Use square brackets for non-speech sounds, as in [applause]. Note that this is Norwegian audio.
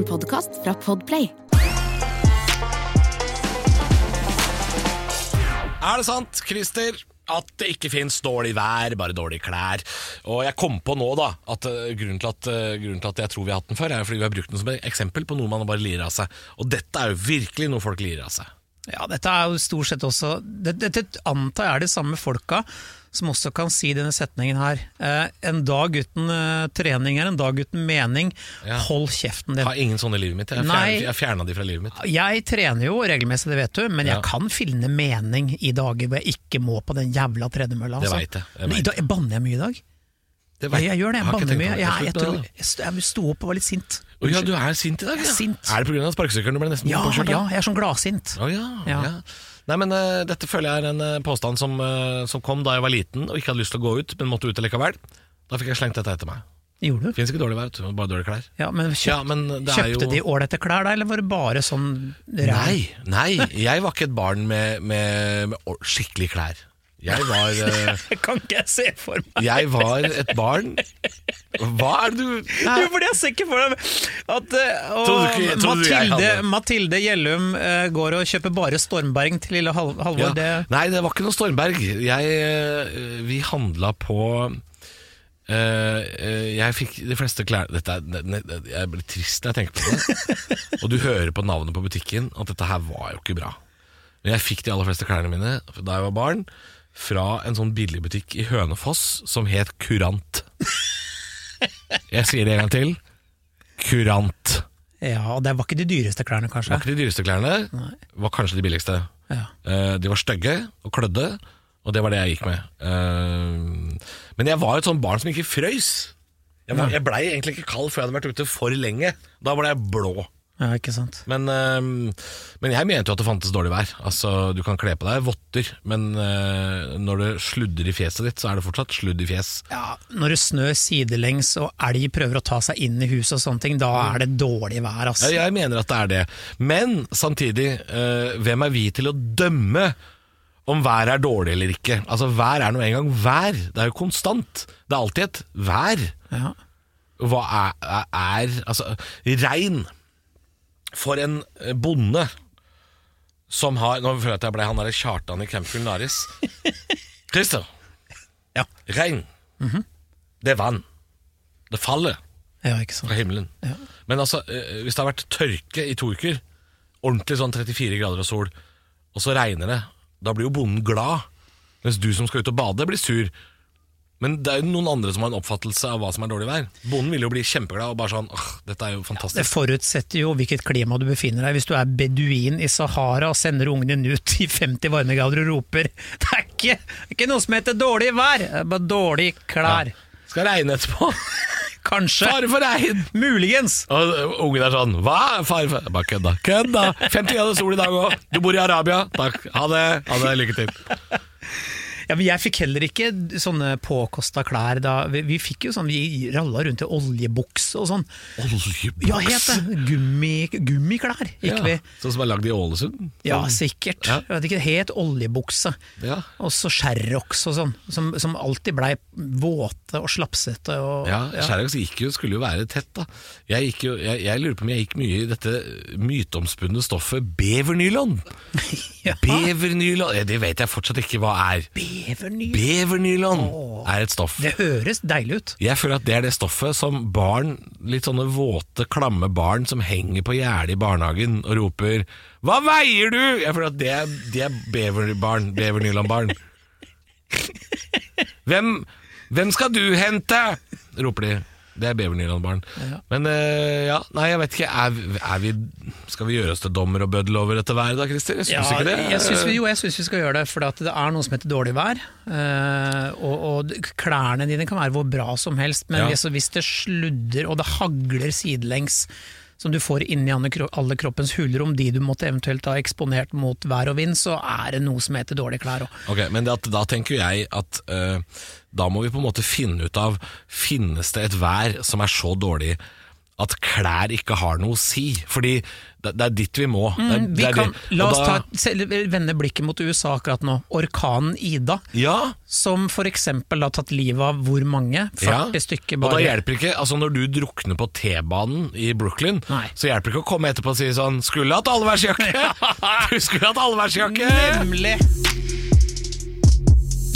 En podkast fra Podplay. Er det sant, Christer, at det ikke fins dårlig vær, bare dårlige klær? Og jeg kom på nå da at eh, grunnen, til at eh, grunnen til at jeg tror vi har hatt den før, er fordi vi har brukt den som et eksempel på noe man bare lirer av seg. Og dette er jo virkelig noe folk lirer av seg. Ja, dette er jo stort sett også Dette, dette antar jeg er de samme folka som også kan si denne setningen her. Eh, en dag uten eh, trening er en dag uten mening. Ja. Hold kjeften din. Jeg har ingen sånne i livet mitt. Jeg fjerna, jeg fjerna de fra livet mitt. Jeg trener jo regelmessig, det vet du, men jeg kan finne mening i dager hvor jeg ikke må på den jævla tredemølla. Det Altså. vet jeg, jeg vet I dag, banner jeg mye i dag? Det Jeg, jeg gjør det, jeg banner mye. Jeg, jeg, tror, jeg, jeg sto opp og var litt sint. Å ja, du er sint i dag? Er Ja. sint. Er det pga. sparkesykkelen du ble nesten Ja, påkjørt? ja, jeg er sånn gladsint. Å ja, ja. Ja. Nei, men uh, Dette føler jeg er en uh, påstand som, uh, som kom da jeg var liten og ikke hadde lyst til å gå ut, men måtte ut likevel. Da fikk jeg slengt dette etter meg. Gjorde du? Fins ikke dårlig vær, bare dårlige klær. Ja, men kjøpt, Ja, men det er Kjøpte jo- de ålreite klær da, eller var det bare sånn ræv? Nei, nei, jeg var ikke et barn med, med, med skikkelig klær. Jeg var, Jeg [laughs] Det kan ikke jeg se for meg. jeg var et barn Hva er det du Jo, fordi jeg ser ikke for meg at eh, og Trodde du ikke- trodde Mathilde, Mathilde Gjellum uh, går og kjøper bare Stormberg til lille Hal Halvor. Ja. Det, Nei, det var ikke noe Stormberg. Jeg, eh, vi handla på Uh, uh, Jeg fikk de fleste klær Dette er, ne- ne- Jeg blir trist når jeg tenker på det. [laughs] Og du hører på navnet på butikken at dette her var jo ikke bra. Men jeg fikk de aller fleste klærne mine da jeg var barn, fra en sånn billigbutikk i Hønefoss som het Kurant. Jeg sier det en gang til. Kurant. ja, og det var ikke de dyreste klærne, kanskje? Det var ikke de dyreste klærne, var kanskje de billigste. Ja. Eh, de var stygge og klødde, og det var det jeg gikk med. Eh, men jeg var et sånt barn som ikke frøys. Jeg, var- jeg blei egentlig ikke kald før jeg hadde vært ute for lenge. Da ble jeg blå. Ja, ikke sant. Men, eh, men jeg mente jo at det fantes dårlig vær. Altså, Du kan kle på deg votter, men eh, når det sludder i fjeset ditt, så er det fortsatt sludd i fjes. Ja, Når det snør sidelengs og elg prøver å ta seg inn i huset og sånne ting, da er det dårlig vær, Ja, altså. jeg mener at det er det. Men samtidig, eh, hvem er vi til å dømme om været er dårlig eller ikke? Altså, Vær er nå engang vær. Det er jo konstant. Det er alltid et vær. Ja. Hva er, er Altså, regn for en eh, bonde som har Nå føler jeg at jeg ble han derre Kjartan i Campfjord Naris. [laughs] Christer. Ja. Regn. Det er vann. Det faller ja, fra himmelen. Ja. Men altså, eh, hvis det har vært tørke i to uker, ordentlig sånn 34 grader og sol, og så regner det, da blir jo bonden glad, mens du som skal ut og bade, blir sur. Men det er jo noen andre som har en oppfattelse av hva som er dårlig vær. Bonden vil jo bli kjempeglad og bare sånn åh, dette er jo fantastisk. Det forutsetter jo hvilket klima du befinner deg i. Hvis du er beduin i Sahara og sender ungen din ut i 50 varmegrader og roper Det er ikke, det ikke noe som heter dårlig vær, det er bare dårlig klær. Ja. Skal regne etterpå. [laughs] Kanskje. Fare for regn! Muligens. Og ungen er sånn Hva? Fare for Bare kødda. Kødda! 50 grader sol i dag òg. Du bor i Arabia. Takk. Ha det. Ha det. Lykke til. Ja, men Jeg fikk heller ikke sånne påkosta klær. da Vi, vi fikk jo sånn, vi ralla rundt i oljebukse og sånn. Oljebuks. Ja, het det! Gummi, gummiklær gikk vi. Sånn som er lagd i Ålesund? Ja, sikkert. Ja. Jeg vet ikke, het oljebukse. Ja. Og så Sherrox og sånn, som, som alltid blei våte og slapsete. Og, Ja, Sherrox gikk skulle jo være tett, da. Jeg, jo, jeg, jeg lurer på om jeg gikk mye i dette myteomspunne stoffet bevernylon. [laughs] Ja. Bevernylon ja, Det vet jeg fortsatt ikke hva er. Beverny. Bevernylon er et stoff. Det høres deilig ut. Jeg føler at det er det stoffet som barn, litt sånne våte, klamme barn som henger på gjerdet i barnehagen og roper 'Hva veier du?' Jeg føler at det er, de er beverbarn. Bevernylonbarn. [laughs] Hvem, hvem skal du hente? roper de. Det er bevernylonbarn. Men eh, ja, nei, jeg vet ikke. Er, er vi, skal vi gjøre oss til dommer og bøddel over dette været da, Christer? Jeg syns Ja, ikke det. jeg synes vi, jo, jeg syns vi skal gjøre det, for det er noe som heter dårlig vær. eh, og, og klærne dine kan være hvor bra som helst, men Ja. hvis, hvis det sludder og det hagler sidelengs, som du får inni alle alle kroppens hulrom, de du måtte eventuelt ha eksponert mot vær og vind, så er det noe som heter dårlige klær òg. Ok, men at- da tenker jeg at uh, da må vi på en måte finne ut av Finnes det et vær som er så dårlig at klær ikke har noe å si. Fordi det, det er dit vi må. Det er, Mm, Vi det kan, la oss da- ta, vende blikket mot USA akkurat nå. Orkanen Ida, Ja, som eksempel har tatt livet av hvor mange? 40 ja. stykker Og da hjelper ikke, altså Når du drukner på T-banen i Brooklyn, Nei. så hjelper det ikke å komme etterpå og si sånn 'Skulle hatt allværsjakke!' [laughs] [laughs] du skulle hatt allværsjakke! Nemlig!